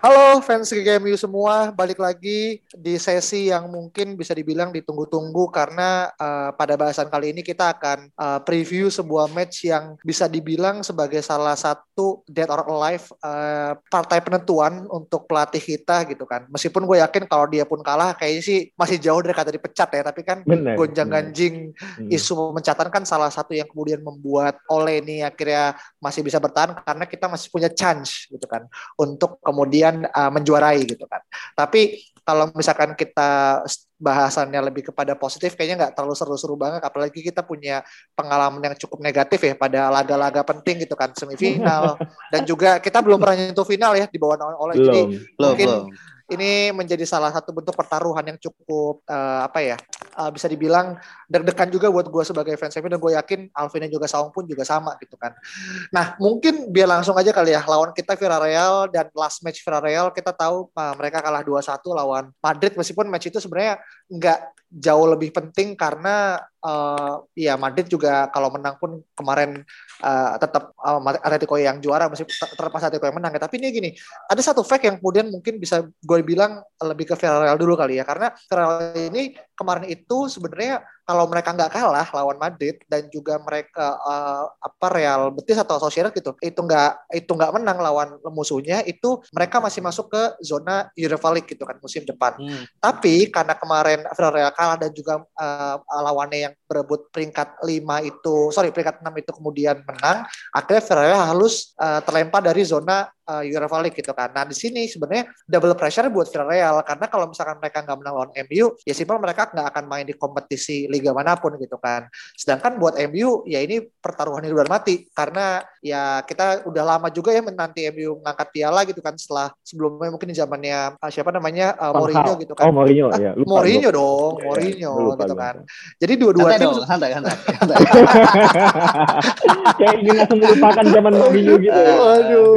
Halo fans GGMU semua, balik lagi di sesi yang mungkin bisa dibilang ditunggu-tunggu karena uh, pada bahasan kali ini kita akan uh, preview sebuah match yang bisa dibilang sebagai salah satu dead or alive uh, partai penentuan untuk pelatih kita gitu kan. Meskipun gue yakin kalau dia pun kalah kayaknya sih masih jauh dari kata dipecat ya, tapi kan gonjang-ganjing isu pemecatan kan salah satu yang kemudian membuat Ole ini akhirnya masih bisa bertahan karena kita masih punya chance gitu kan. Untuk kemudian kemudian uh, menjuarai gitu kan. Tapi kalau misalkan kita bahasannya lebih kepada positif kayaknya nggak terlalu seru-seru banget. Apalagi kita punya pengalaman yang cukup negatif ya pada laga-laga penting gitu kan semifinal. Dan juga kita belum pernah nyentuh final ya di bawah oleh jadi mungkin belum ini menjadi salah satu bentuk pertaruhan yang cukup uh, apa ya uh, bisa dibilang deg-degan juga buat gue sebagai fans MU dan gue yakin Alvin dan juga Saung pun juga sama gitu kan. Nah mungkin biar langsung aja kali ya lawan kita Villarreal dan last match Villarreal kita tahu uh, mereka kalah 2-1 lawan Madrid meskipun match itu sebenarnya nggak jauh lebih penting karena uh, ya Madrid juga kalau menang pun kemarin uh, tetap uh, Atletico yang juara masih terlepas Atletico yang menang ya. Tapi ini gini, ada satu fact yang kemudian mungkin bisa gue bilang lebih ke Villarreal dulu kali ya karena Villarreal ini kemarin itu sebenarnya kalau mereka nggak kalah lawan Madrid dan juga mereka uh, apa Real Betis atau Sociedad gitu itu nggak itu nggak menang lawan musuhnya itu mereka masih masuk ke zona Europa League gitu kan musim depan. Hmm. Tapi karena kemarin Villarreal kalah dan juga uh, lawannya yang berebut peringkat 5 itu sorry peringkat 6 itu kemudian menang akhirnya Villarreal harus uh, terlempar dari zona uh, Europa League gitu kan. Nah di sini sebenarnya double pressure buat Villarreal karena kalau misalkan mereka nggak menang lawan MU, ya simpel mereka nggak akan main di kompetisi liga mana pun gitu kan. Sedangkan buat MU ya ini pertaruhan hidup dan mati karena ya kita udah lama juga ya menanti MU mengangkat piala gitu kan setelah sebelumnya mungkin di zamannya uh, siapa namanya uh, Mourinho gitu kan. Oh Mourinho ah, ya. Lupa, Mourinho lupa. dong, ya, Mourinho lupa, gitu lupa. kan. Jadi dua-dua tim santai santai. Kayak ingin langsung melupakan zaman Mourinho gitu. Waduh.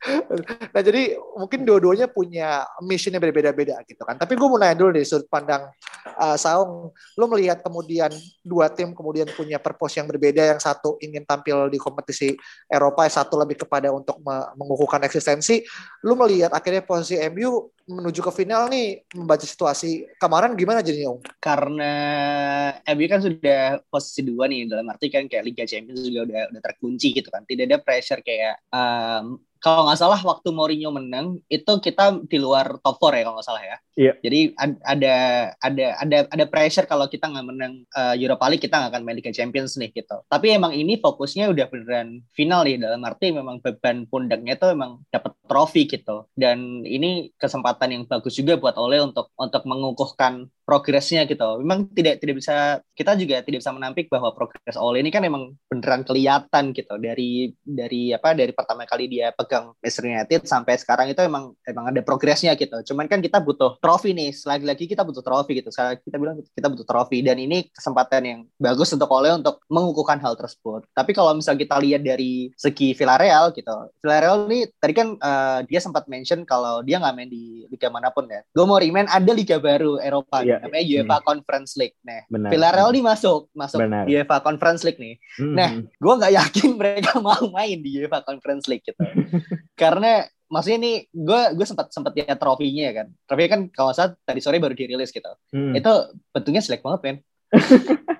nah jadi mungkin dua-duanya punya mission yang berbeda-beda gitu kan. Tapi gue mau nanya dulu deh sudut pandang uh, Saung, lo melihat kemudian dua tim kemudian punya purpose yang berbeda, yang satu ingin tampil di kompetisi Eropa, yang satu lebih kepada untuk mengukuhkan eksistensi. Lo melihat akhirnya posisi MU menuju ke final nih membaca situasi kemarin gimana jadinya Om? Karena MU kan sudah posisi dua nih dalam arti kan kayak Liga Champions juga udah udah terkunci gitu kan. Tidak ada pressure kayak um, kalau nggak salah waktu Mourinho menang itu kita di luar top 4 ya kalau nggak salah ya. Iya. Jadi ada ada ada ada pressure kalau kita nggak menang uh, Europa League kita nggak akan main Liga Champions nih gitu. Tapi emang ini fokusnya udah beneran final nih dalam arti memang beban pundaknya itu memang dapat trofi gitu. Dan ini kesempatan yang bagus juga buat Ole untuk untuk mengukuhkan progresnya gitu. Memang tidak tidak bisa kita juga tidak bisa menampik bahwa progres Ole ini kan memang beneran kelihatan gitu dari dari apa dari pertama kali dia pegang Manchester United sampai sekarang itu emang emang ada progresnya gitu. Cuman kan kita butuh trofi nih. Lagi-lagi kita butuh trofi gitu. Saya kita bilang kita butuh trofi dan ini kesempatan yang bagus untuk Ole untuk mengukuhkan hal tersebut. Tapi kalau misal kita lihat dari segi Villarreal gitu. Villarreal nih tadi kan uh, dia sempat mention kalau dia nggak main di liga mana pun ya. Gue mau remind ada liga baru Eropa yeah. Namanya UEFA hmm. Conference League. Nah, Benar. Villarreal nih masuk masuk Benar. UEFA Conference League nih. Hmm. Nah, gue nggak yakin mereka mau main di UEFA Conference League gitu karena maksudnya ini gue gue sempat sempat lihat trofinya ya kan trofi kan kalau saat tadi sore baru dirilis gitu hmm. itu bentuknya selek banget kan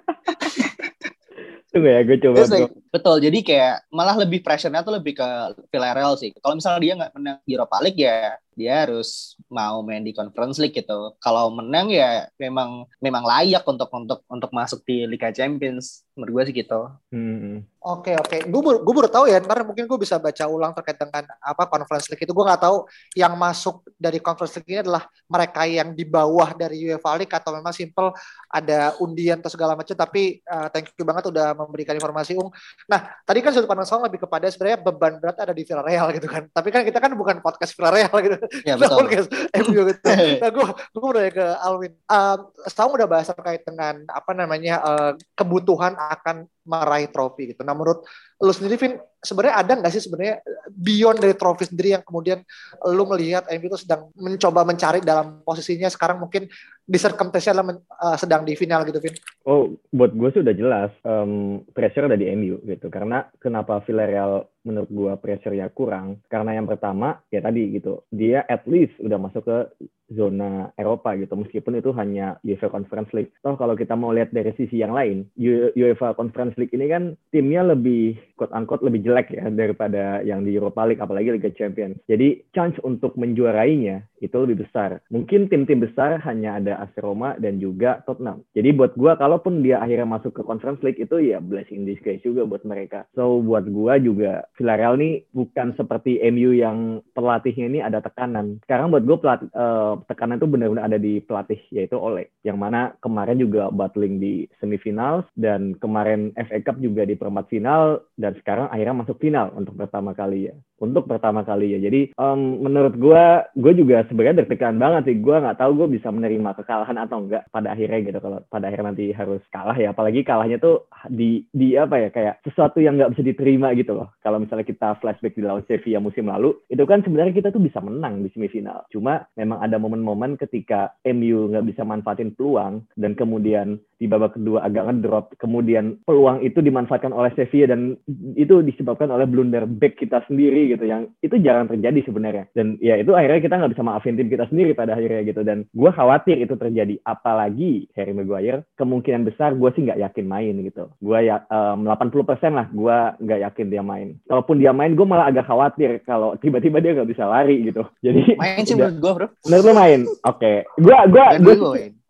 Tunggu ya, gue coba. like, betul, jadi kayak malah lebih pressure-nya tuh lebih ke Villarreal sih. Kalau misalnya dia nggak menang Europa League ya dia harus mau main di Conference League gitu. Kalau menang ya memang memang layak untuk untuk untuk masuk di Liga Champions menurut gue sih gitu. Hmm. Oke oke, gue baru, gue baru tahu ya. Ntar mungkin gue bisa baca ulang terkait dengan apa conference league itu. Gue nggak tahu yang masuk dari conference league ini adalah mereka yang di bawah dari UEFA League atau memang simple ada undian atau segala macam. Tapi uh, thank you banget udah memberikan informasi Ung. Nah tadi kan sudut pandang soal lebih kepada sebenarnya beban berat ada di Villarreal gitu kan. Tapi kan kita kan bukan podcast Villarreal gitu. Ya betul. podcast MU gitu. Nah gue gue udah ke Alwin. Uh, setahun udah bahas terkait dengan apa namanya uh, kebutuhan akan meraih trofi gitu. Nah menurut lu sendiri Vin sebenarnya ada nggak sih sebenarnya beyond dari trofi sendiri yang kemudian lu melihat MU itu sedang mencoba mencari dalam posisinya sekarang mungkin di circumstance uh, sedang di final gitu Vin? Oh buat gue sudah jelas um, pressure ada di MU gitu karena kenapa Villarreal menurut gue pressure-nya kurang karena yang pertama ya tadi gitu dia at least udah masuk ke zona Eropa gitu meskipun itu hanya UEFA Conference League. Toh kalau kita mau lihat dari sisi yang lain, UEFA Conference League ini kan timnya lebih quote unquote lebih jelek ya daripada yang di Europa League apalagi Liga Champions. Jadi chance untuk menjuarainya itu lebih besar. Mungkin tim-tim besar hanya ada AS Roma dan juga Tottenham. Jadi buat gua kalaupun dia akhirnya masuk ke Conference League itu ya blessing in disguise juga buat mereka. So buat gua juga Villarreal nih bukan seperti MU yang pelatihnya ini ada tekanan. Sekarang buat pelat, uh, tekanan itu benar-benar ada di pelatih yaitu Ole. Yang mana kemarin juga battling di semifinal dan kemarin FA Cup juga di perempat final dan sekarang akhirnya masuk final untuk pertama kali ya. Untuk pertama kali ya. Jadi um, menurut gua, gue juga sebenarnya deg-degan banget sih. Gue nggak tahu gue bisa menerima kekalahan atau enggak pada akhirnya gitu. Kalau pada akhirnya nanti harus kalah ya. Apalagi kalahnya tuh di di apa ya kayak sesuatu yang nggak bisa diterima gitu loh. Kalau misalnya kita flashback di lawan Sevilla musim lalu, itu kan sebenarnya kita tuh bisa menang di semifinal. Cuma memang ada momen-momen ketika MU nggak bisa manfaatin peluang dan kemudian di babak kedua agak ngedrop. Kemudian peluang itu dimanfaatkan oleh Sevilla dan itu disebabkan oleh blunder back kita sendiri gitu yang itu jarang terjadi sebenarnya. Dan ya itu akhirnya kita nggak bisa maafin tim kita sendiri pada akhirnya gitu. Dan gue khawatir itu terjadi. Apalagi Harry Maguire kemungkinan besar gue sih nggak yakin main gitu. Gue ya um, 80% lah gue nggak yakin dia main. Kalaupun dia main gue malah agak khawatir kalau tiba-tiba dia nggak bisa lari gitu. Jadi main sih menurut gue bro. Menurut lo main? Oke. Okay. Gue gue gue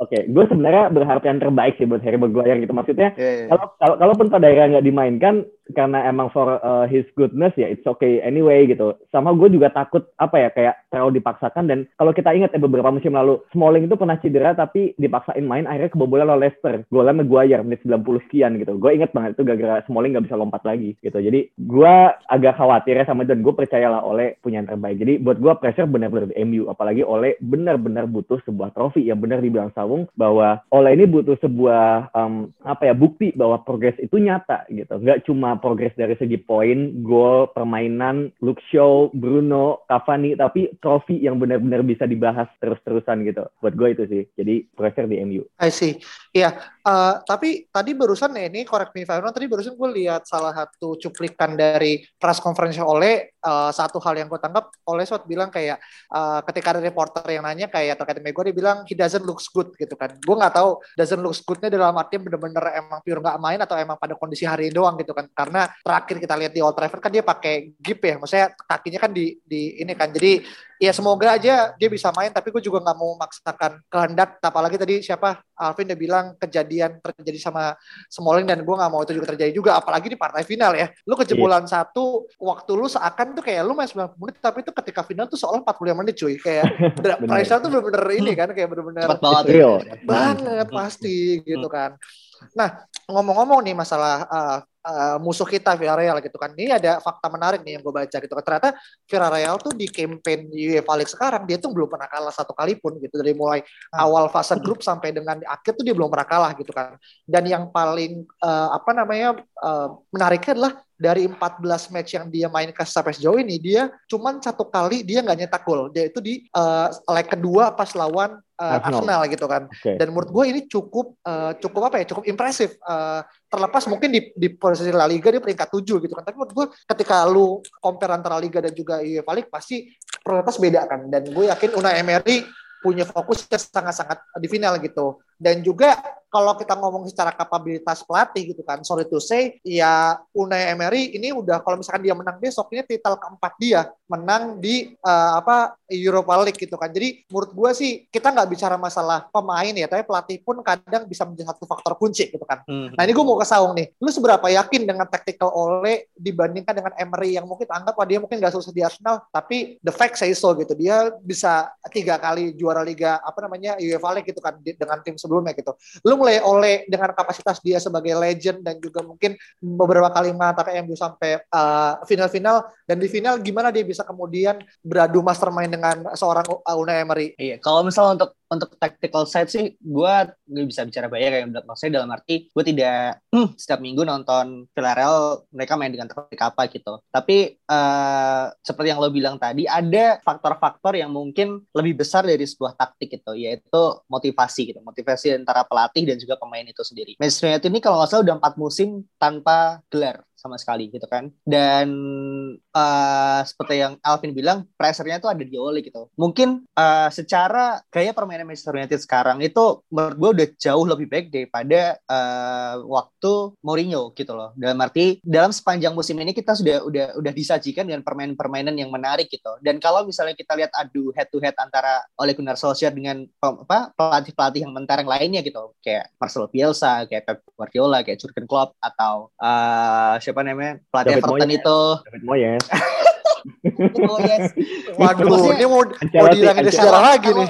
Oke, okay. gue sebenarnya berharap yang terbaik sih buat Harry Maguire gitu. Maksudnya, yeah, yeah. kalau kalau kalaupun pada akhirnya nggak dimainkan, karena emang for uh, his goodness ya it's okay anyway gitu. Sama gue juga takut apa ya kayak terlalu dipaksakan dan kalau kita ingat ya beberapa musim lalu Smalling itu pernah cedera tapi dipaksain main akhirnya kebobolan oleh Leicester. Golnya Maguire menit 90 sekian gitu. Gue inget banget itu gara-gara Smalling nggak bisa lompat lagi gitu. Jadi gue agak khawatir ya sama dan gue percayalah oleh punya yang terbaik. Jadi buat gue pressure benar-benar di MU apalagi oleh benar-benar butuh sebuah trofi yang benar dibilang Sawung bahwa oleh ini butuh sebuah um, apa ya bukti bahwa progres itu nyata gitu. Nggak cuma progres dari segi poin, gol, permainan, look show, Bruno, Cavani, tapi trofi yang benar-benar bisa dibahas terus-terusan gitu. Buat gue itu sih. Jadi pressure di MU. I see. Iya, uh, tapi tadi barusan ya ini correct me if I'm wrong, tadi barusan gue lihat salah satu cuplikan dari press conference oleh uh, satu hal yang gue tangkap oleh Sot bilang kayak uh, ketika ada reporter yang nanya kayak terkait gue dia bilang he doesn't looks good gitu kan gue nggak tahu doesn't looks goodnya dalam arti bener-bener emang pure nggak main atau emang pada kondisi hari ini doang gitu kan karena terakhir kita lihat di Old Trafford kan dia pakai gip ya maksudnya kakinya kan di di ini kan. Jadi ya semoga aja dia bisa main tapi gue juga nggak mau memaksakan kehendak. Apalagi tadi siapa? Alvin udah bilang kejadian terjadi sama Smalling dan gue nggak mau itu juga terjadi juga apalagi di partai final ya. Lu kejebolan yeah. satu waktu lu seakan tuh kayak lu main 90 menit tapi itu ketika final tuh seolah 45 menit cuy. Kayak price tuh bener-bener ini kan kayak bener-bener banget banget pasti gitu kan. Nah ngomong-ngomong nih masalah uh, uh, musuh kita Villarreal gitu kan. Ini ada fakta menarik nih yang gue baca gitu kan. Ternyata Villarreal tuh di campaign UEFA League sekarang dia tuh belum pernah kalah satu kali pun gitu dari mulai awal fase grup sampai dengan akhir tuh dia belum pernah kalah gitu kan. Dan yang paling uh, apa namanya uh, menariknya adalah dari 14 match yang dia mainkan sampai sejauh ini dia cuman satu kali dia nggak nyetak gol dia itu di uh, leg kedua pas lawan uh, Arsenal. Arsenal gitu kan okay. dan menurut gue ini cukup uh, cukup apa ya cukup impresif uh, terlepas mungkin di, di posisi La Liga dia peringkat 7 gitu kan tapi menurut gue ketika lu compare antara Liga dan juga UEFA League pasti prioritas beda kan dan gue yakin Unai Emery punya fokus yang sangat-sangat di final gitu. Dan juga kalau kita ngomong secara kapabilitas pelatih gitu kan, sorry to say, ya Unai Emery ini udah kalau misalkan dia menang besok ini titel keempat dia menang di uh, apa Europa League gitu kan. Jadi menurut gue sih kita nggak bicara masalah pemain ya, tapi pelatih pun kadang bisa menjadi satu faktor kunci gitu kan. Hmm. Nah ini gue mau ke Saung nih, lu seberapa yakin dengan tactical Ole dibandingkan dengan Emery yang mungkin anggap wah dia mungkin nggak susah di Arsenal, tapi the fact say so gitu, dia bisa tiga kali juara liga apa namanya UEFA League gitu kan dengan tim sebelumnya gitu. Lu mulai oleh dengan kapasitas dia sebagai legend dan juga mungkin beberapa kali mengantarkan MU sampai uh, final-final dan di final gimana dia bisa kemudian beradu mastermind dengan seorang Unai Emery. Iya, kalau misalnya untuk untuk tactical side sih gue nggak bisa bicara banyak kayak menurut maksudnya dalam arti gue tidak hmm, setiap minggu nonton Villarreal mereka main dengan taktik apa gitu. Tapi uh, seperti yang lo bilang tadi ada faktor-faktor yang mungkin lebih besar dari sebuah taktik itu yaitu motivasi gitu. Motivasi antara pelatih dan juga pemain itu sendiri. Manchester United ini kalau nggak salah udah empat musim tanpa gelar sama sekali gitu kan. Dan uh, seperti yang Alvin bilang pressure-nya itu ada di Ole gitu. Mungkin uh, secara gaya permainan Manchester United sekarang itu menurut gue udah jauh lebih baik daripada uh, waktu Mourinho gitu loh. Dalam arti dalam sepanjang musim ini kita sudah udah udah disajikan dengan permainan-permainan yang menarik gitu. Dan kalau misalnya kita lihat adu head to head antara Ole Gunnar Solskjaer dengan apa pelatih-pelatih yang mentereng lainnya gitu. Kayak Marcelo Bielsa kayak Pep Guardiola kayak Jurgen Klopp atau uh, siapa namanya pelatih Everton Moyes. itu David Moyes Moyes. Waduh, Maksudnya, ini mau mau dihilangin sejarah lagi nih.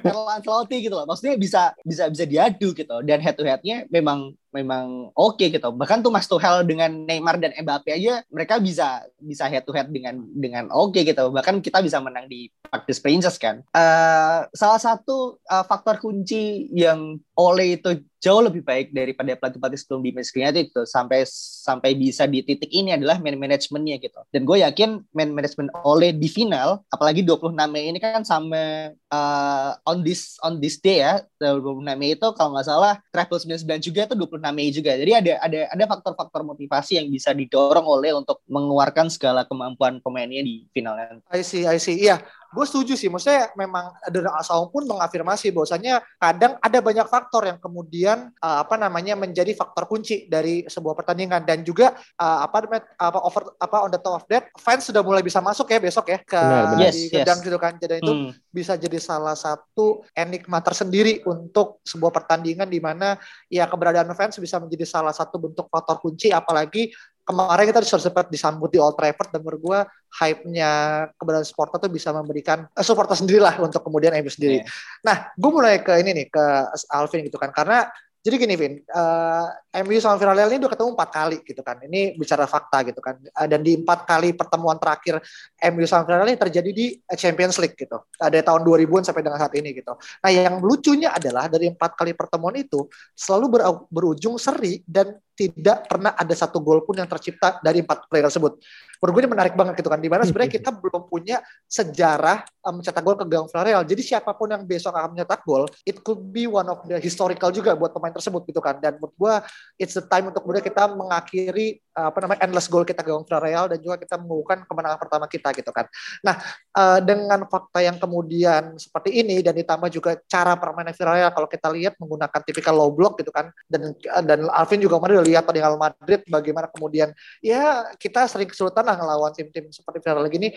Carlo Ancelotti gitu loh. Maksudnya bisa bisa bisa diadu gitu. Dan head to headnya memang memang oke okay gitu. Bahkan tuh Mas Tuchel dengan Neymar dan Mbappe aja mereka bisa bisa head to head dengan dengan oke okay gitu. Bahkan kita bisa menang di practice Princess kan. Uh, salah satu uh, faktor kunci yang Ole itu jauh lebih baik daripada pelatih-pelatih sebelum di Manchester United itu sampai sampai bisa di titik ini adalah man managementnya gitu. Dan gue yakin man management Ole di final, apalagi 26 Mei ini kan sama uh, on this on this day ya, 26 Mei itu kalau nggak salah Triple 99 juga itu 26 Mei juga. Jadi ada ada ada faktor-faktor motivasi yang bisa didorong oleh untuk mengeluarkan segala kemampuan pemainnya di final. I see, I see. Iya, gue setuju sih. Maksudnya memang dari Asaung pun mengafirmasi bahwasanya kadang ada banyak faktor yang kemudian uh, apa namanya menjadi faktor kunci dari sebuah pertandingan dan juga uh, apa apa over apa on the top of that fans sudah mulai bisa masuk ya besok ya ke benar, benar. Yes, gedang yes. gitu kan. Jadi itu hmm. bisa jadi salah satu enigma tersendiri untuk sebuah pertandingan di mana ya keberadaan fans bisa menjadi salah satu bentuk faktor kunci apalagi kemarin kita sudah sempat disambut di Old Trafford dan menurut gue hype-nya keberadaan supporter tuh bisa memberikan eh, supporter sendiri lah untuk kemudian MU sendiri. Yeah. Nah, gue mulai ke ini nih ke Alvin gitu kan karena jadi gini Vin, uh, eh, MU sama Villarreal ini udah ketemu empat kali gitu kan. Ini bicara fakta gitu kan. Uh, dan di empat kali pertemuan terakhir MU sama Villarreal ini terjadi di Champions League gitu. Ada tahun 2000-an sampai dengan saat ini gitu. Nah yang lucunya adalah dari empat kali pertemuan itu selalu ber berujung seri dan tidak pernah ada satu gol pun yang tercipta dari empat player tersebut. Menurut gue ini menarik banget gitu kan. Di mana sebenarnya kita belum punya sejarah um, mencetak gol ke gawang Villarreal. Jadi siapa pun yang besok akan mencetak gol, it could be one of the historical juga buat pemain tersebut gitu kan. Dan menurut gue it's the time untuk kemudian kita mengakhiri apa namanya endless goal kita gawang Villarreal dan juga kita mengukuhkan kemenangan pertama kita gitu kan. Nah uh, dengan fakta yang kemudian seperti ini dan ditambah juga cara permainan Villarreal kalau kita lihat menggunakan tipikal low block gitu kan dan dan Alvin juga kemarin lihat pada Real Madrid bagaimana kemudian ya kita sering kesulitan lah ngelawan tim-tim seperti Villarreal ini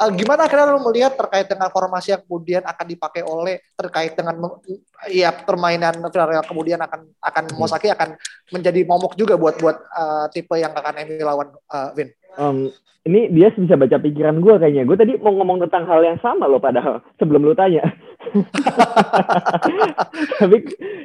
uh, gimana akhirnya lo melihat terkait dengan formasi yang kemudian akan dipakai oleh terkait dengan ya permainan Villarreal kemudian akan akan hmm. Mosaki akan menjadi momok juga buat buat uh, tipe yang akan MU lawan uh, Vin. Um, ini dia bisa baca pikiran gue kayaknya. Gue tadi mau ngomong tentang hal yang sama loh padahal sebelum lu tanya. tapi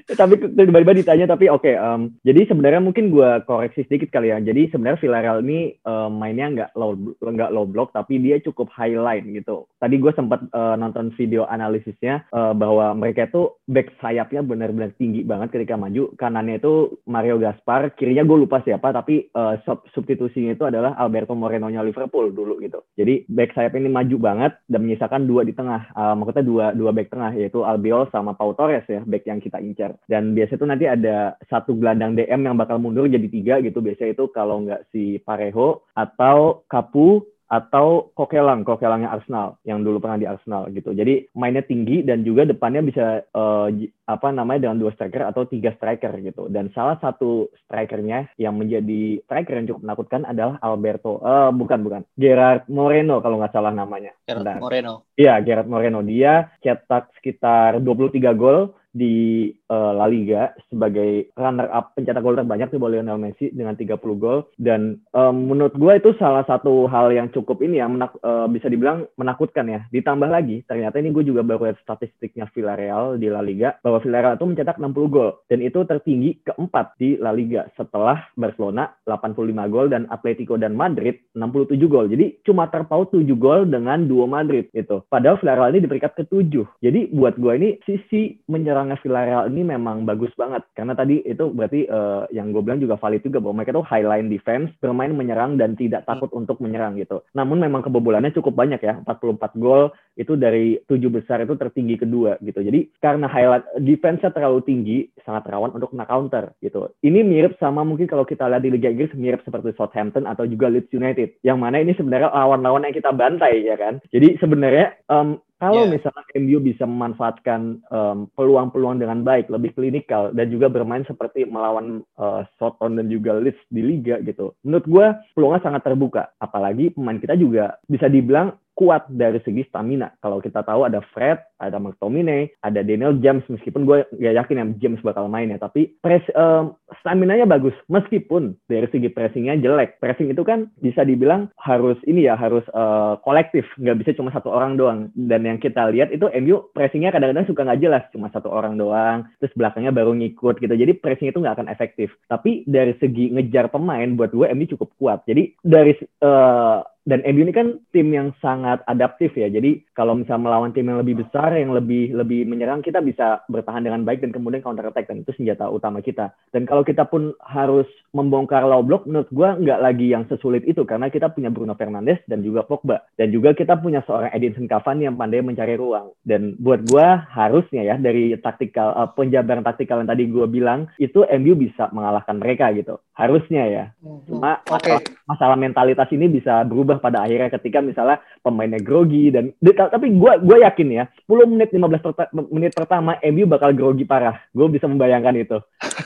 tapi tiba-tiba ditanya tapi oke okay, um, jadi sebenarnya mungkin gue koreksi sedikit kali ya jadi sebenarnya Villarreal ini um, mainnya nggak low nggak low block tapi dia cukup high line gitu tadi gue sempat uh, nonton video analisisnya uh, bahwa mereka itu back sayapnya benar-benar tinggi banget ketika maju kanannya itu Mario Gaspar kirinya gue lupa siapa tapi uh, sub substitusinya itu adalah Alberto Moreno nya Liverpool dulu gitu. Jadi back sayap ini maju banget dan menyisakan dua di tengah. Uh, maksudnya dua dua back tengah yaitu Albiol sama Pau Torres ya back yang kita incar. Dan biasa itu nanti ada satu gelandang DM yang bakal mundur jadi tiga gitu. Biasa itu kalau nggak si Parejo atau Kapu atau Kokelang, Kokelangnya Arsenal yang dulu pernah di Arsenal gitu. Jadi mainnya tinggi dan juga depannya bisa uh, apa namanya dengan dua striker atau tiga striker gitu. Dan salah satu strikernya yang menjadi striker yang cukup menakutkan adalah Alberto, uh, bukan bukan, Gerard Moreno kalau nggak salah namanya. Gerard Moreno. Iya, Gerard Moreno. Dia cetak sekitar 23 gol di uh, La Liga sebagai runner up pencetak gol terbanyak di bawah Lionel Messi dengan 30 gol. Dan um, menurut gue itu salah satu hal yang cukup ini ya menak uh, bisa dibilang menakutkan ya. Ditambah lagi ternyata ini gue juga baru lihat statistiknya Villarreal di La Liga bahwa Villarreal itu mencetak 60 gol dan itu tertinggi keempat di La Liga setelah Barcelona 85 gol dan Atletico dan Madrid 67 gol. Jadi cuma terpaut 7 gol dengan duo Madrid itu padahal Villarreal ini di peringkat ke-7 jadi buat gue ini sisi menyerangnya Villarreal ini memang bagus banget karena tadi itu berarti uh, yang gue bilang juga valid juga bahwa mereka tuh high line defense bermain menyerang dan tidak hmm. takut hmm. untuk menyerang gitu. Namun memang kebobolannya cukup banyak ya 44 gol itu dari tujuh besar itu tertinggi kedua gitu. Jadi karena highlight defense-nya terlalu tinggi sangat rawan untuk kena counter gitu. Ini mirip sama mungkin kalau kita lihat di Liga Inggris mirip seperti Southampton atau juga Leeds United yang mana ini sebenarnya lawan-lawan yang kita bantai ya kan. Jadi sebenarnya um, kalau yeah. misalnya MU bisa memanfaatkan um, peluang-peluang dengan baik, lebih klinikal dan juga bermain seperti melawan uh, Soton dan juga Leeds di liga gitu. Menurut gue peluangnya sangat terbuka. Apalagi pemain kita juga bisa dibilang kuat dari segi stamina. Kalau kita tahu ada Fred, ada McTominay, ada Daniel James, meskipun gue gak yakin yang James bakal main ya, tapi press, um, stamina-nya bagus. Meskipun dari segi pressing-nya jelek. Pressing itu kan bisa dibilang harus ini ya, harus uh, kolektif. Nggak bisa cuma satu orang doang. Dan yang kita lihat itu MU pressing-nya kadang-kadang suka nggak jelas. Cuma satu orang doang, terus belakangnya baru ngikut gitu. Jadi pressing itu nggak akan efektif. Tapi dari segi ngejar pemain, buat gue MU cukup kuat. Jadi dari uh, dan MU ini kan tim yang sangat adaptif ya. Jadi kalau misalnya melawan tim yang lebih besar, yang lebih lebih menyerang, kita bisa bertahan dengan baik dan kemudian counter attack dan itu senjata utama kita. Dan kalau kita pun harus membongkar low block, menurut gue nggak lagi yang sesulit itu karena kita punya Bruno Fernandes dan juga Pogba dan juga kita punya seorang Edinson Cavani yang pandai mencari ruang. Dan buat gue harusnya ya dari taktikal uh, penjabaran taktikal yang tadi gue bilang itu MU bisa mengalahkan mereka gitu. Harusnya ya. Hmm. Cuma okay. masalah, masalah mentalitas ini bisa berubah pada akhirnya ketika misalnya pemainnya grogi dan tapi gue gue yakin ya 10 menit 15 per, menit pertama MU bakal grogi parah. Gue bisa membayangkan itu.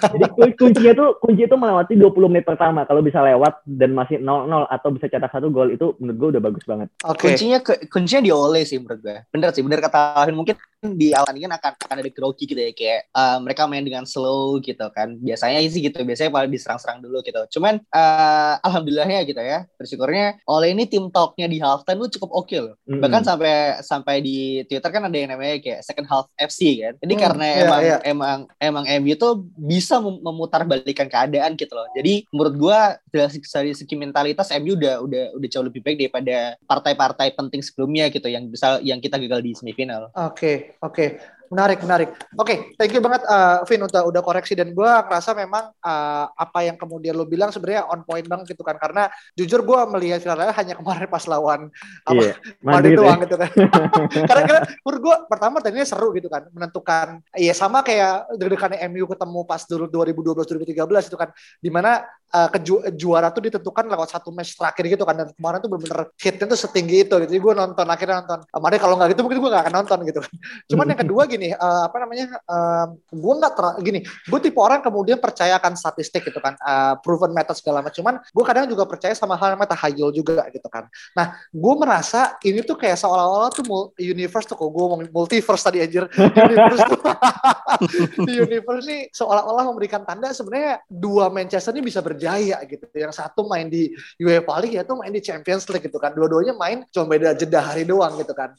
Jadi kuncinya tuh kunci itu melewati 20 menit pertama. Kalau bisa lewat dan masih 0-0 atau bisa cetak satu gol itu menurut gue udah bagus banget. Okay. kuncinya kuncinya di Ole sih menurut gue bener sih bener kata Alvin. Mungkin di awal ini kan akan akan ada grogi gitu ya kayak uh, mereka main dengan slow gitu kan. Biasanya sih gitu biasanya paling diserang-serang dulu gitu. Cuman uh, alhamdulillahnya gitu ya bersyukurnya Ole ini tim talknya di halftime tuh cukup oke okay loh. Mm-hmm. bahkan sampai sampai di Twitter kan ada yang namanya kayak second half FC kan. Jadi mm, karena yeah, emang yeah. emang emang MU tuh bisa memutar balikan keadaan gitu loh. Jadi menurut gua dari segi mentalitas MU udah udah udah jauh lebih baik daripada partai-partai penting sebelumnya gitu yang bisa yang kita gagal di semifinal. Oke okay Oke, menarik, menarik. Oke, okay, thank you banget, uh, Vin, udah udah koreksi dan gue ngerasa memang uh, apa yang kemudian lo bilang sebenarnya on point banget gitu kan, karena jujur gue melihat finalnya hanya kemarin pas lawan apa yeah, doang ya. gitu kan. karena, karena menurut gue pertama tadinya seru gitu kan, menentukan, iya sama kayak deg-degannya MU ketemu pas dulu 2012 2013 itu kan, di mana uh, keju juara tuh ditentukan lewat satu match terakhir gitu kan dan kemarin tuh benar-benar hitnya tuh setinggi itu gitu. Jadi gue nonton akhirnya nonton. Kemarin kalau nggak gitu mungkin gue nggak akan nonton gitu kan. Cuman yang kedua gini, uh, apa namanya? Uh, gue nggak gini, gue tipe orang kemudian percayakan statistik gitu kan, uh, proven method segala macam. Cuman gue kadang juga percaya sama hal yang tahayul juga gitu kan. Nah, gue merasa ini tuh kayak seolah-olah tuh universe tuh kok gue ngomong multiverse tadi anjir. universe tuh di universe ini seolah-olah memberikan tanda sebenarnya dua Manchester ini bisa berjaya gitu. Yang satu main di UEFA League ya tuh main di Champions League gitu kan. Dua-duanya main cuma beda jeda hari doang gitu kan.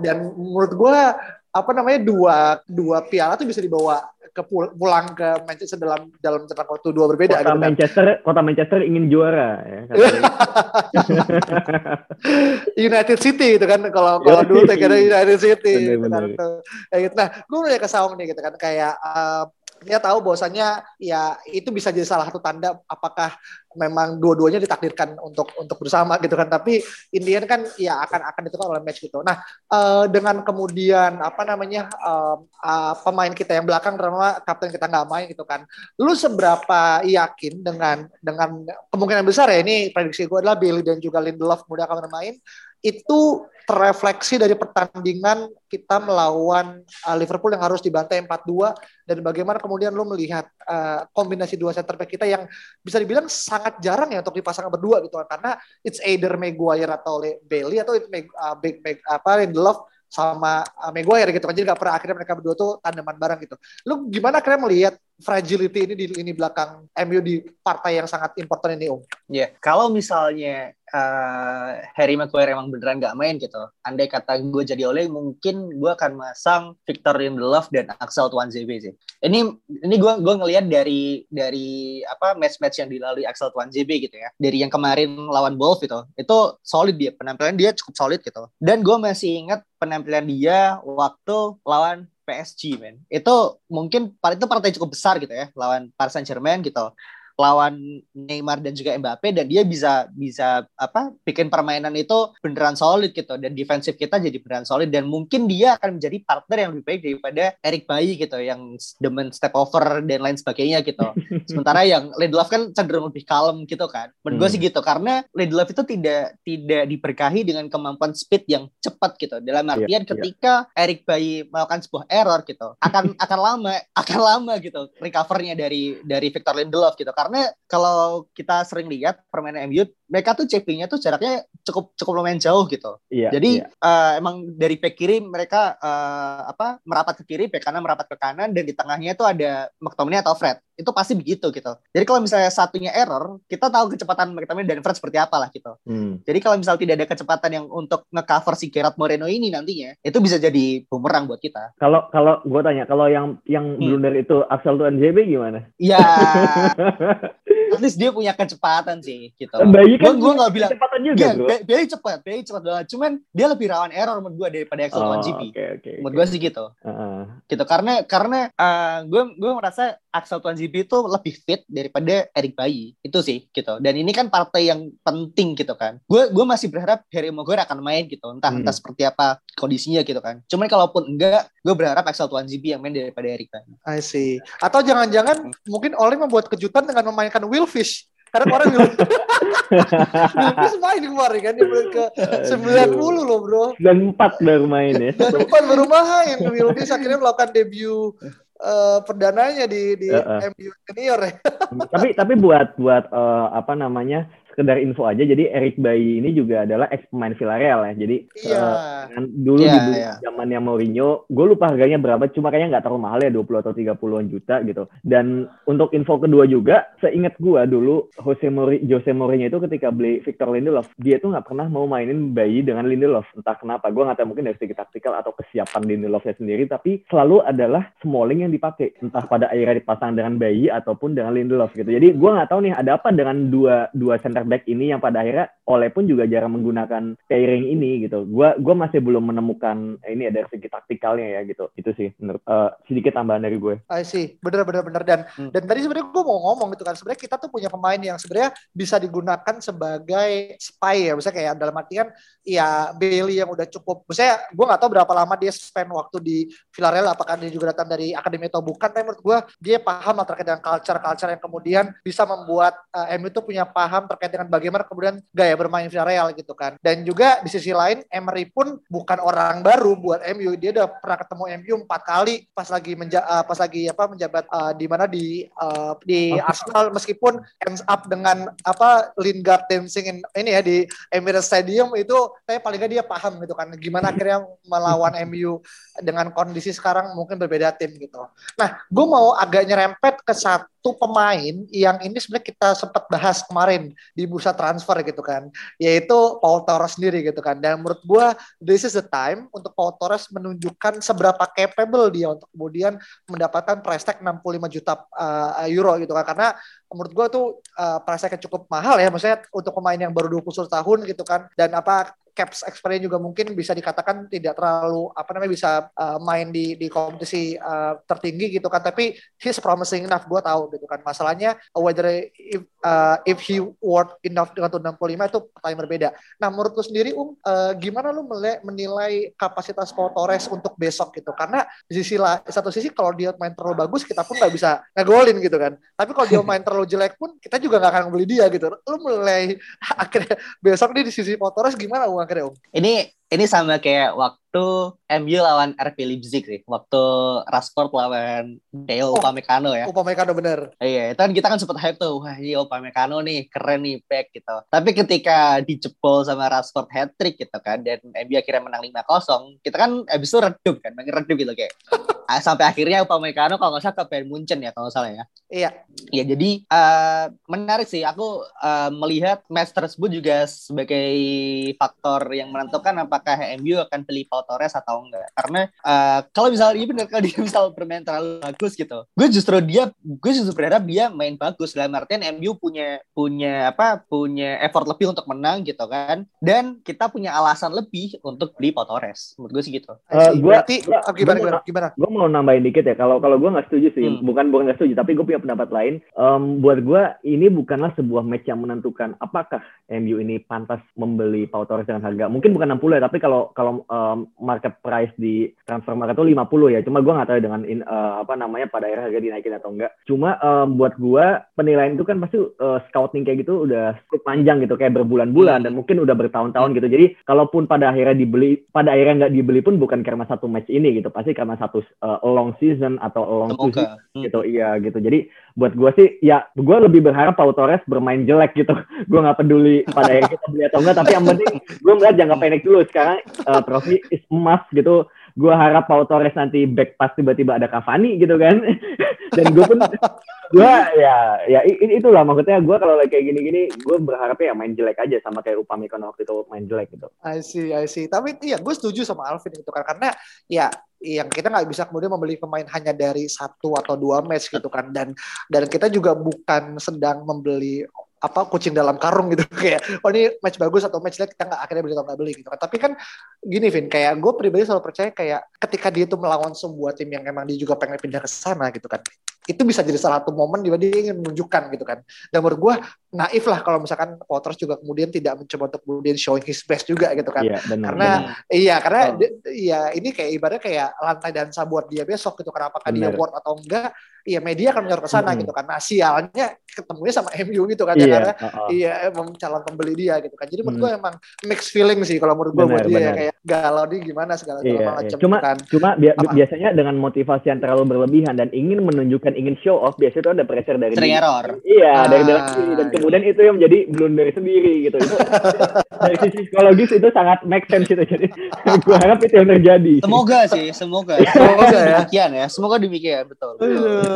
Dan menurut gue apa namanya dua dua piala tuh bisa dibawa ke pulang ke Manchester dalam dalam jangka waktu dua berbeda. Kota gitu, kan. Manchester, kan? kota Manchester ingin juara ya. United City gitu kan kalau kalau dulu kira United City. Gitu kan. Nah, gue udah ke Saung nih gitu kan kayak uh, dia tahu bahwasannya ya itu bisa jadi salah satu tanda apakah memang dua-duanya ditakdirkan untuk untuk bersama gitu kan. Tapi Indian kan ya akan akan ditentukan oleh match gitu. Nah uh, dengan kemudian apa namanya uh, uh, pemain kita yang belakang terutama kapten kita nggak main gitu kan. Lu seberapa yakin dengan dengan kemungkinan besar ya ini prediksi gue adalah Bailey dan juga Lindelof kemudian akan bermain itu terefleksi dari pertandingan kita melawan uh, Liverpool yang harus dibantai 4-2 dan bagaimana kemudian lo melihat uh, kombinasi dua center back kita yang bisa dibilang sangat jarang ya untuk dipasang berdua gitu kan karena it's either Maguire atau Bailey atau it's Meg, uh, Big, Meg, apa Lindelof sama uh, Maguire gitu kan jadi gak pernah akhirnya mereka berdua tuh tandeman bareng gitu. Lu gimana akhirnya melihat fragility ini di lini belakang MU di partai yang sangat important ini Om? Iya, yeah. kalau misalnya uh, Harry Maguire emang beneran gak main gitu. Andai kata gue jadi oleh, mungkin gue akan masang Victor Lindelof dan Axel Tuanzebe sih. Ini ini gue gue ngelihat dari dari apa match-match yang dilalui Axel Tuanzebe gitu ya. Dari yang kemarin lawan Wolves gitu, itu solid dia penampilan dia cukup solid gitu. Dan gue masih ingat penampilan dia waktu lawan PSG men. Itu mungkin itu partai cukup besar gitu ya lawan Paris Saint Germain gitu lawan Neymar dan juga Mbappe dan dia bisa bisa apa bikin permainan itu beneran solid gitu dan defensif kita jadi beneran solid dan mungkin dia akan menjadi partner yang lebih baik daripada Eric Bayi gitu yang demen step over dan lain sebagainya gitu. Sementara yang Lindelof kan cenderung lebih kalem gitu kan. Menurut gue sih hmm. gitu karena Lindelof itu tidak tidak diberkahi dengan kemampuan speed yang cepat gitu. Dalam iya, artian yeah, ketika yeah. Eric Bayi melakukan sebuah error gitu akan akan lama akan lama gitu recovernya dari dari Victor Lindelof gitu karena kalau kita sering lihat permainan MU mereka tuh CP-nya tuh jaraknya cukup cukup lumayan jauh gitu. Iya, Jadi iya. Uh, emang dari back kiri mereka uh, apa merapat ke kiri, back kanan merapat ke kanan dan di tengahnya itu ada McTominay atau Fred. Itu pasti begitu gitu. Jadi kalau misalnya satunya error, kita tahu kecepatan McTominay dan Fred seperti apa lah gitu. Hmm. Jadi kalau misalnya tidak ada kecepatan yang untuk ngecover si Gerard Moreno ini nantinya, itu bisa jadi bumerang buat kita. Kalau kalau gue tanya, kalau yang yang hmm. blunder itu Axel tuan JB gimana? Iya. At least dia punya kecepatan sih gitu. Bayi kan gue gak bilang kecepatan juga, ya, bro. Bayi cepat, Bayi cepat banget. Cuman dia lebih rawan error menurut gue daripada Axel oh, GP. Okay, okay, menurut okay. gue sih gitu. Uh. Gitu karena karena uh, gue gue merasa Axel Tuan GP itu lebih fit daripada Eric Bayi. Itu sih gitu. Dan ini kan partai yang penting gitu kan. Gue gue masih berharap Harry Maguire akan main gitu. Entah hmm. entah seperti apa kondisinya gitu kan. Cuman kalaupun enggak, gue berharap Axel Tuan GP yang main daripada Eric Bayi. I see. Atau jangan-jangan mungkin Oli membuat kejutan dengan memainkan Will Fish karena kemarin Wilfish main kemarin kan di menit ke 90 loh bro. Dan 4 baru main ya. Dan 4 baru main. Wilfish akhirnya melakukan debut uh, perdananya di di uh, uh. MU senior ya. tapi tapi buat buat uh, apa namanya sekedar info aja jadi Eric Bayi ini juga adalah ex pemain Villarreal ya. Jadi yeah. uh, dulu yeah, di yeah. zamannya Mourinho gue lupa harganya berapa cuma kayaknya nggak terlalu mahal ya 20 atau 30-an juta gitu. Dan untuk info kedua juga seingat gue dulu Jose Mourinho, Jose Mourinho itu ketika beli Victor Lindelof dia tuh nggak pernah mau mainin Bayi dengan Lindelof. Entah kenapa gue nggak tahu mungkin dari segi taktikal atau kesiapan Lindelofnya sendiri tapi selalu adalah Smalling yang dipakai. Entah pada akhirnya dipasang dengan Bayi ataupun dengan Lindelof gitu. Jadi gue nggak tahu nih ada apa dengan dua dua center center back ini yang pada akhirnya Oleh pun juga jarang menggunakan pairing ini gitu. Gua gua masih belum menemukan ini ada segi taktikalnya ya gitu. Itu sih menurut uh, sedikit tambahan dari gue. I see. Bener bener bener dan hmm. dan tadi sebenarnya gue mau ngomong gitu kan sebenarnya kita tuh punya pemain yang sebenarnya bisa digunakan sebagai spy ya. Misalnya kayak dalam artian ya Bailey yang udah cukup. Misalnya gue nggak tahu berapa lama dia spend waktu di Villarreal apakah dia juga datang dari akademi atau bukan. Tapi menurut gue dia paham lah terkait dengan culture-culture yang kemudian bisa membuat uh, MU itu punya paham terkait dengan bagaimana kemudian gaya bermain Villarreal gitu kan. Dan juga di sisi lain Emery pun bukan orang baru buat MU. Dia udah pernah ketemu MU empat kali pas lagi menja uh, pas lagi apa menjabat uh, di mana di uh, di Arsenal meskipun ends up dengan apa Lingard dancing in, ini ya di Emirates Stadium itu saya paling gak dia paham gitu kan gimana akhirnya melawan MU dengan kondisi sekarang mungkin berbeda tim gitu. Nah, gue mau agak nyerempet ke satu pemain yang ini sebenarnya kita sempat bahas kemarin di bursa transfer gitu kan, yaitu Paul Torres sendiri gitu kan. Dan menurut gue, this is the time untuk Paul Torres menunjukkan seberapa capable dia untuk kemudian mendapatkan price tag 65 juta uh, euro gitu kan. Karena menurut gue tuh uh, price cukup mahal ya. Maksudnya untuk pemain yang baru 21 tahun gitu kan. Dan apa caps experience juga mungkin bisa dikatakan tidak terlalu apa namanya bisa uh, main di di kompetisi uh, tertinggi gitu kan. Tapi he's promising enough gue tahu gitu kan. Masalahnya whether if uh, if he worth enough dengan 65 itu pertanyaan berbeda nah menurut lu sendiri um uh, gimana lu menilai kapasitas Paul Torres untuk besok gitu? Karena di sisi lah satu sisi kalau dia main terlalu bagus kita pun nggak bisa ngegolin gitu kan. Tapi kalau dia main terlalu jelek pun kita juga nggak akan beli dia gitu lu mulai akhirnya besok nih di sisi Torres gimana um akhirnya Om? Ini ini sama kayak waktu MU lawan RP Leipzig sih. Waktu Rashford lawan Deo oh, Upamecano ya. Upamecano bener. Iya, itu kan kita kan sempat hype tuh. Wah, ini Upamecano nih, keren nih back gitu. Tapi ketika dijebol sama Rashford hat-trick gitu kan, dan MU akhirnya menang 5-0, kita kan abis itu redup kan, makin redup gitu kayak. Sampai akhirnya Upamecano kalau nggak salah ke Bayern Munchen ya, kalau nggak salah ya. Iya. Iya, jadi uh, menarik sih. Aku uh, melihat match tersebut juga sebagai faktor yang menentukan apa apakah MU akan beli Pau Torres atau enggak. Karena uh, kalau misalnya ini benar kalau dia misal bermain terlalu bagus gitu gue justru dia gue justru berharap dia main bagus. Dalam artian MU punya punya apa punya effort lebih untuk menang gitu kan. Dan kita punya alasan lebih untuk beli Pau Torres. Menurut gue sih gitu. Uh, gue berarti gua, oh, gimana gimana, gimana? gue mau nambahin dikit ya. Kalau kalau gue nggak setuju sih hmm. bukan bukan nggak setuju tapi gue punya pendapat lain. Um, buat gue ini bukanlah sebuah match yang menentukan apakah MU ini pantas membeli Pau Torres dengan harga. Mungkin bukan 60 ya tapi kalau kalau um, market price di transfer market itu 50 ya. Cuma gue nggak tahu dengan in, uh, apa namanya pada akhirnya harga dinaikin atau enggak. Cuma um, buat gue penilaian itu kan pasti uh, scouting kayak gitu udah cukup panjang gitu kayak berbulan-bulan hmm. dan mungkin udah bertahun-tahun gitu. Jadi kalaupun pada akhirnya dibeli pada akhirnya nggak dibeli pun bukan karena satu match ini gitu. Pasti karena satu uh, long season atau long season hmm. gitu. Iya gitu. Jadi buat gue sih ya gue lebih berharap Pau Torres bermain jelek gitu. gue nggak peduli pada akhirnya kita beli atau enggak. Tapi yang penting gue melihat jangka pendek dulu sekarang uh, trofi is emas gitu gue harap Pau Torres nanti back pas tiba-tiba ada Cavani gitu kan. Dan gue pun gue ya ya itulah maksudnya gue kalau kayak gini-gini gue berharapnya ya main jelek aja sama kayak Upamecano waktu itu main jelek gitu. I see I see. Tapi iya gue setuju sama Alvin gitu kan karena ya yang kita nggak bisa kemudian membeli pemain hanya dari satu atau dua match gitu kan. Dan dan kita juga bukan sedang membeli apa kucing dalam karung gitu kayak oh ini match bagus atau match jelek kita nggak akhirnya beli atau nggak beli gitu kan tapi kan gini Vin kayak gue pribadi selalu percaya kayak ketika dia itu melawan sebuah tim yang emang dia juga pengen pindah ke sana gitu kan itu bisa jadi salah satu momen di mana dia ingin menunjukkan gitu kan dan menurut gue naif lah kalau misalkan Potters juga kemudian tidak mencoba untuk kemudian showing his best juga gitu kan iya, benar, karena benar. iya karena oh. iya ini kayak ibaratnya kayak lantai dansa buat dia besok gitu kan apakah benar. dia worth atau enggak iya media akan menyorot ke sana hmm. gitu kan. Nah, sialnya ketemunya sama MU gitu kan yeah, ya karena uh, uh. iya emang calon pembeli dia gitu kan. Jadi menurut hmm. gue emang mixed feeling sih kalau menurut gue buat dia ya kayak galau dia gimana segala yeah, iya. macam cuma, kan. Cuma bi Apa? biasanya dengan motivasi yang terlalu berlebihan dan ingin menunjukkan ingin show off biasanya itu ada pressure dari Sering error. Iya, ah, dari dalam diri dan kemudian itu yang menjadi blunder sendiri gitu. Itu dari sisi psikologis itu sangat make sense itu. Jadi gue harap itu yang terjadi. Semoga sih, semoga. semoga ya. Demikian ya. Semoga demikian, betul. betul.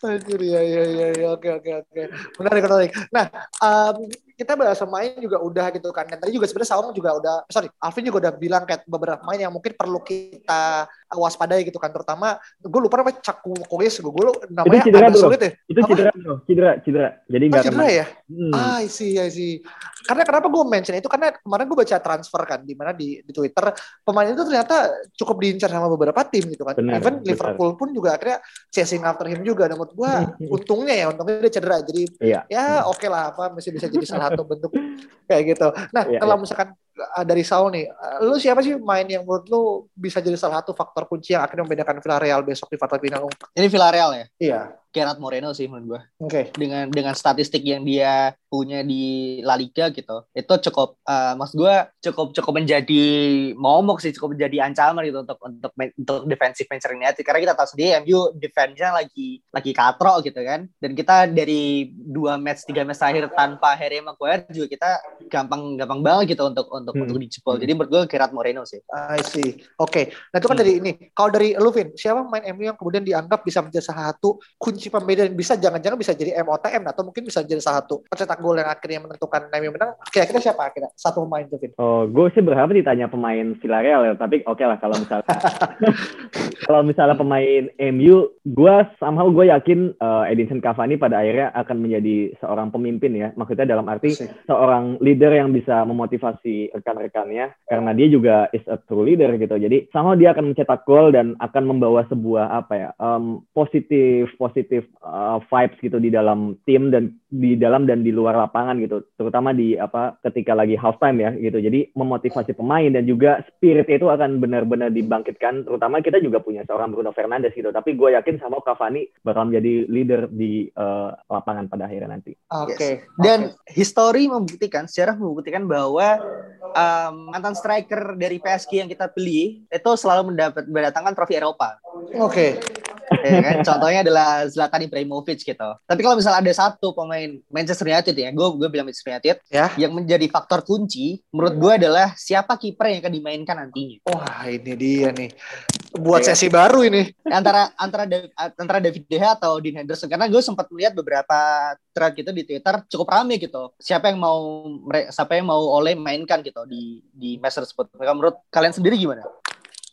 Anjir, ya, ya, ya, ya, oke, oke, oke. Menarik, menarik. Nah, um, kita bahas main juga udah gitu kan. Dan tadi juga sebenarnya Saung juga udah, sorry, Alvin juga udah bilang kayak beberapa main yang mungkin perlu kita waspadai gitu kan. Terutama, gue lupa namanya Caku Koges, gue, gue namanya itu cedera, agak sulit ya. Itu cedera, bro. Cedera, cedera. Jadi oh, cedera ya? Hmm. Ah, I see, I see. Karena kenapa gue mention itu? Karena kemarin gue baca transfer kan, di mana di, di Twitter, pemain itu ternyata cukup diincar sama beberapa tim gitu kan. Benar, Even benar. Liverpool pun juga akhirnya chasing after him juga. Dan menurut gue, untungnya ya, untungnya dia cedera. Jadi, iya. ya oke okay lah, apa, masih bisa jadi salah satu bentuk kayak gitu. Nah, yeah, kalau yeah. misalkan dari Saul nih, uh, lu siapa sih main yang menurut lu bisa jadi salah satu faktor kunci yang akhirnya membedakan Villarreal besok di partai final? Ini Villarreal ya? Iya. Gerard Moreno sih menurut gue. Oke. Okay. Dengan dengan statistik yang dia punya di La Liga gitu, itu cukup, uh, maksud gue cukup cukup menjadi momok sih, cukup menjadi ancaman gitu untuk untuk untuk defensive Manchester United. Karena kita tahu sendiri MU defense-nya lagi lagi katro gitu kan, dan kita dari dua match tiga match terakhir tanpa Harry Maguire juga kita gampang gampang banget gitu untuk untuk hmm. untuk dijebol. Hmm. Jadi menurut gue Gerard Moreno sih. I see. Oke. Okay. Nah itu kan hmm. dari ini. Kalau dari Luvin, siapa main MU yang kemudian dianggap bisa menjadi salah satu kunci pembeda dan bisa jangan-jangan bisa jadi MOTM atau mungkin bisa jadi salah satu pencetak gol yang akhirnya menentukan MU menang. Kira-kira siapa akhirnya? Satu pemain Luvin. Oh, gue sih berharap ditanya pemain Villarreal ya. Tapi oke okay lah kalau misalnya kalau misalnya pemain MU, gue somehow gue yakin uh, Edinson Cavani pada akhirnya akan menjadi seorang pemimpin ya. Maksudnya dalam arti seorang leader yang bisa memotivasi rekan-rekannya karena dia juga is a true leader gitu. Jadi sama dia akan mencetak gol dan akan membawa sebuah apa ya um, positif positif uh, vibes gitu di dalam tim dan di dalam dan di luar lapangan gitu. Terutama di apa ketika lagi half time ya gitu. Jadi memotivasi pemain dan juga spirit itu akan benar-benar dibangkitkan. Terutama kita juga punya seorang Bruno Fernandes gitu. Tapi gue yakin sama Cavani bakal menjadi leader di uh, lapangan pada akhirnya nanti. Oke. Okay. Yes. Dan okay. history membuktikan, sejarah membuktikan bahwa um, mantan striker dari PSG yang kita beli itu selalu mendapat mendatangkan trofi Eropa. Oke. Okay ya kan? Contohnya adalah Zlatan Ibrahimovic gitu. Tapi kalau misalnya ada satu pemain Manchester United ya, gue gue bilang Manchester United ya. yang menjadi faktor kunci menurut gue adalah siapa kiper yang akan dimainkan nantinya. Wah ini dia nih. Buat ya. sesi baru ini. Antara antara antara David De Gea atau Dean Henderson karena gue sempat melihat beberapa thread gitu di Twitter cukup rame gitu. Siapa yang mau siapa yang mau oleh mainkan gitu di di match tersebut. Menurut kalian sendiri gimana?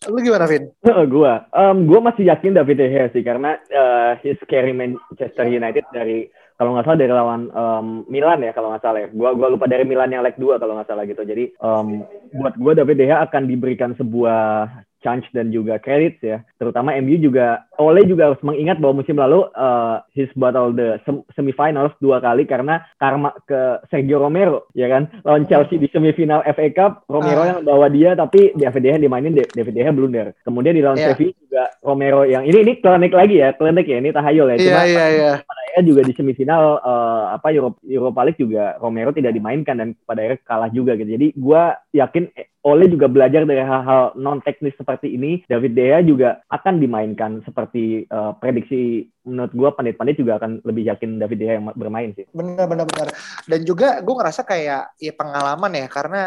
Lu gimana, Vin? gua, um, gua masih yakin David De Gea sih karena uh, his carry Manchester United dari kalau nggak salah dari lawan um, Milan ya kalau nggak salah ya. Gua gua lupa dari Milan yang leg 2 kalau nggak salah gitu. Jadi um, buat gua David De akan diberikan sebuah chance dan juga credit ya. Terutama MU juga Ole juga harus mengingat bahwa musim lalu uh, his battle the semifinals dua kali karena karma ke Sergio Romero ya kan lawan Chelsea di semifinal FA Cup Romero uh. yang bawa dia tapi di David De Gea dimainin David De Gea blunder. Kemudian di lawan yeah. Sevilla juga Romero yang ini ini klinik lagi ya klinik ya ini tahayul ya. Cuma yeah, yeah, yeah. juga di semifinal uh, apa Europa, Europa League juga Romero tidak dimainkan dan pada akhirnya kalah juga gitu. Jadi gue yakin Ole juga belajar dari hal-hal non teknis seperti ini. David De Gea juga akan dimainkan seperti uh, prediksi menurut gue pandit-pandit juga akan lebih yakin David De Gea yang bermain sih. Benar benar benar. Dan juga gue ngerasa kayak ya pengalaman ya karena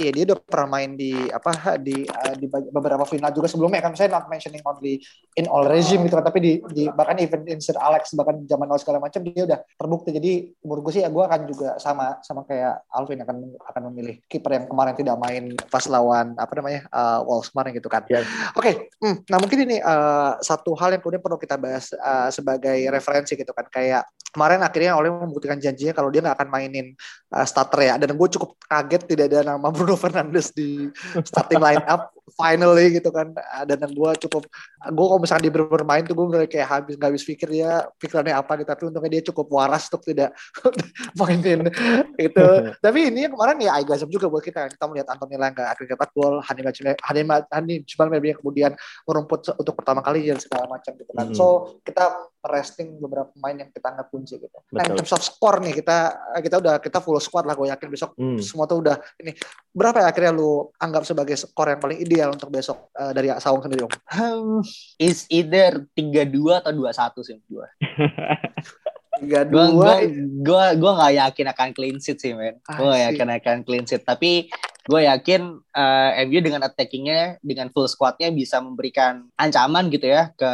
Iya dia udah pernah main di apa di uh, di beberapa final juga sebelumnya kan saya not mentioning only in all regime gitu kan tapi di, di bahkan even in Sir Alex bahkan zaman now segala macam dia udah terbukti jadi umur gue sih ya gue akan juga sama sama kayak Alvin akan akan memilih kiper yang kemarin tidak main pas lawan apa namanya uh, Wolves kemarin gitu kan. Yeah. Oke, okay. hmm, nah mungkin ini uh, satu hal yang kemudian perlu kita bahas uh, sebagai referensi gitu kan kayak kemarin akhirnya oleh membuktikan janjinya kalau dia nggak akan mainin uh, starter ya dan gue cukup kaget tidak ada nama Bruno Bruno Fernandes di starting line up finally gitu kan. Dan gue cukup gue kalau misalnya dia bermain tuh gue bener kayak habis nggak habis pikir dia pikirannya apa nih tapi untungnya dia cukup waras untuk tidak mainin itu. Tapi ini yang kemarin ya agak juga buat kita. Kita melihat Anthony Langga akhirnya dapat gol Hani Hani Hani cuma yang kemudian merumput untuk pertama kali dan segala macam gitu kan. Hmm. so kita resting beberapa pemain yang kita anggap kunci gitu. Betul. Nah, in terms of score nih kita kita udah kita full squad lah gue yakin besok hmm. semua tuh udah ini berapa ya akhirnya lu anggap sebagai skor yang paling ideal untuk besok uh, dari Sawung sendiri Om? Um, is either tiga dua atau dua satu sih dua. tiga dua gue gue gak yakin akan clean sheet sih men gue yakin akan clean sheet tapi gue yakin uh, eh, MU dengan attackingnya dengan full squadnya bisa memberikan ancaman gitu ya ke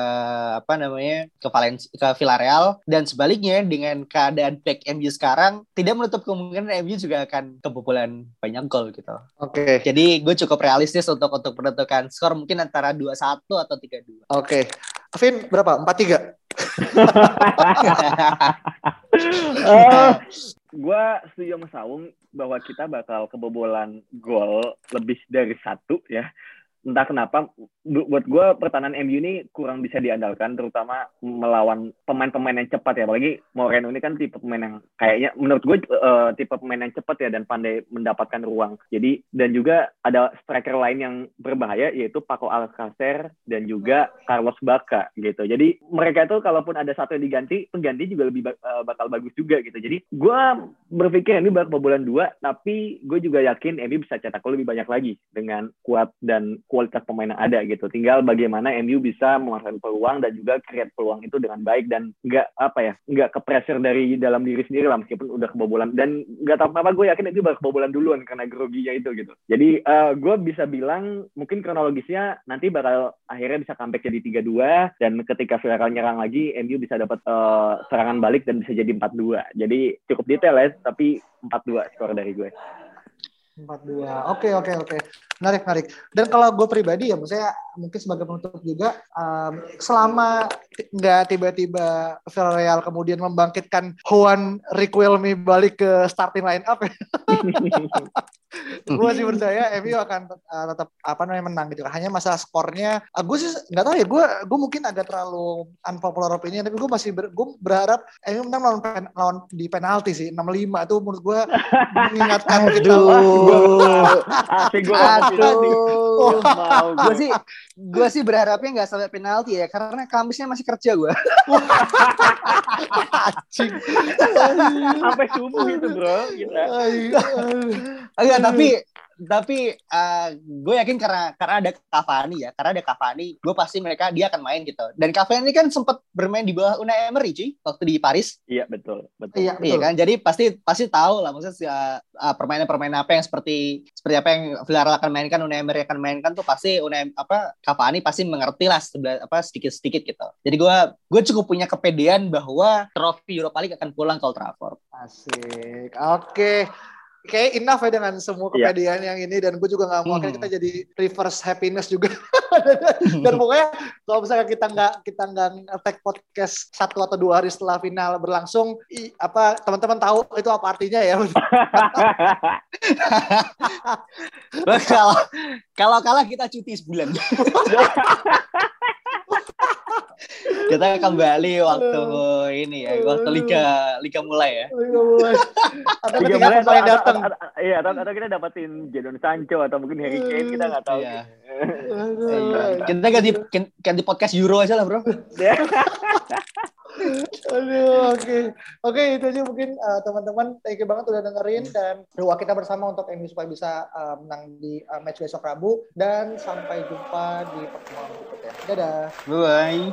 apa namanya ke Valencia ke Villarreal dan sebaliknya dengan keadaan back MU sekarang tidak menutup kemungkinan MU juga akan kebobolan banyak gol gitu. Oke. Okay. Jadi gue cukup realistis untuk untuk menentukan skor mungkin antara dua satu atau tiga dua. Oke. Okay. Vin berapa? Empat tiga. gue setuju sama Saung bahwa kita bakal kebobolan gol lebih dari satu ya entah kenapa buat gue pertahanan MU ini kurang bisa diandalkan terutama melawan pemain-pemain yang cepat ya. Apalagi Moreno ini kan tipe pemain yang kayaknya menurut gue uh, tipe pemain yang cepat ya dan pandai mendapatkan ruang. Jadi dan juga ada striker lain yang berbahaya yaitu Paco Alcacer dan juga Carlos Baca gitu. Jadi mereka itu kalaupun ada satu yang diganti pengganti juga lebih uh, bakal bagus juga gitu. Jadi gue berpikir ini bakal kebobolan dua tapi gue juga yakin MU bisa cetak lebih banyak lagi dengan kuat dan kuat kualitas pemain yang ada gitu. Tinggal bagaimana MU bisa memanfaatkan peluang dan juga create peluang itu dengan baik dan nggak apa ya, nggak ke pressure dari dalam diri sendiri lah meskipun udah kebobolan dan nggak tahu apa gue yakin itu bakal kebobolan duluan karena groginya itu gitu. Jadi uh, gue bisa bilang mungkin kronologisnya nanti bakal akhirnya bisa comeback jadi 3-2 dan ketika Villarreal nyerang lagi MU bisa dapat uh, serangan balik dan bisa jadi 4-2. Jadi cukup detail ya, tapi 4-2 skor dari gue. Empat dua. Oke oke oke. Menarik menarik. Dan kalau gue pribadi ya maksudnya mungkin sebagai penutup juga um, selama nggak tiba-tiba Villarreal kemudian membangkitkan Juan Riquelme balik ke starting line up ya. gue sih percaya MU akan uh, tetap apa namanya menang gitu. Hanya masalah skornya uh, gue sih nggak tahu ya gue gue mungkin agak terlalu unpopular opinion tapi gue masih ber, gue berharap MU menang lawan pen, lawan di penalti sih 65 itu menurut gue mengingatkan kita Aduh, aduh, mau gue sih gue sih berharapnya nggak sampai penalti ya karena Kamisnya masih kerja gue sampai subuh itu bro kita. Enggak, tapi tapi uh, gue yakin karena karena ada Cavani ya, karena ada Cavani, gue pasti mereka dia akan main gitu. Dan Cavani kan sempat bermain di bawah Unai Emery cuy waktu di Paris. Iya betul, betul. Iya, Iya kan, jadi pasti pasti tahu lah maksudnya uh, permainan-permainan apa yang seperti seperti apa yang Villarreal akan mainkan, Unai Emery akan mainkan tuh pasti Unai apa Cavani pasti mengerti lah sebelah apa sedikit-sedikit gitu. Jadi gue gue cukup punya kepedean bahwa trofi Europa League akan pulang ke Old Trafford. Asik. Oke. Kayak enough ya dengan semua Iya. kepedean yang ini dan gue juga nggak mau akhirnya Hmm. kita jadi reverse happiness juga dan pokoknya kalau misalnya kita nggak kita nggak tag podcast satu atau dua hari setelah final berlangsung i- apa teman-teman tahu itu apa artinya ya kalau kalau kalah kita cuti sebulan. kita kembali waktu ini ya, waktu liga liga mulai ya. mulai atau, pemain atau, datang atau, atau- iya, atau, atau kita dapetin Jadon Sancho atau mungkin Harry Kane kita nggak tahu. Iya. Kita ganti ganti podcast Euro aja lah, Bro. Aduh, oke. Oke, itu aja mungkin uh, teman-teman. Thank you banget udah dengerin dan doa kita bersama untuk MU supaya bisa uh, menang di uh, match besok Rabu dan sampai jumpa di pertemuan berikutnya. Dadah. Bye.